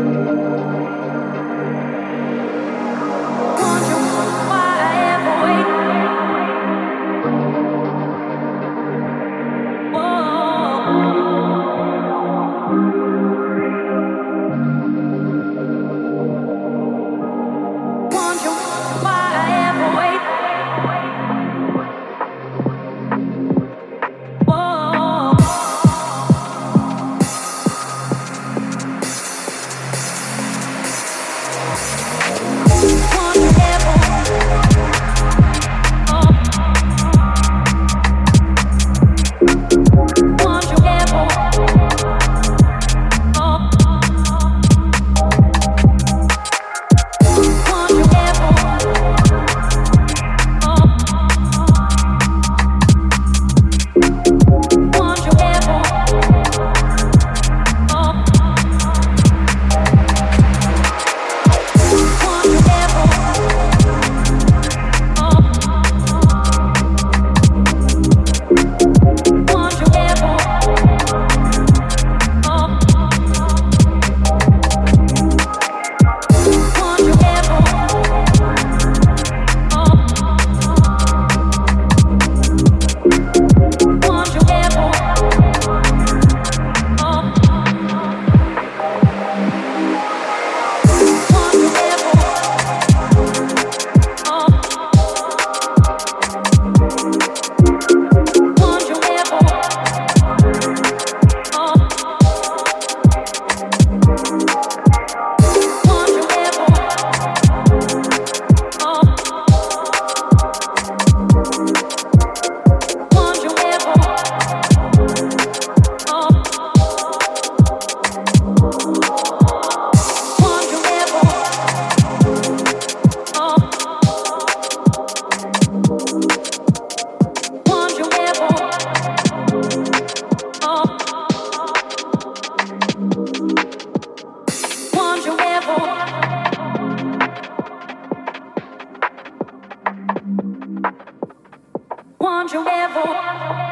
want you ever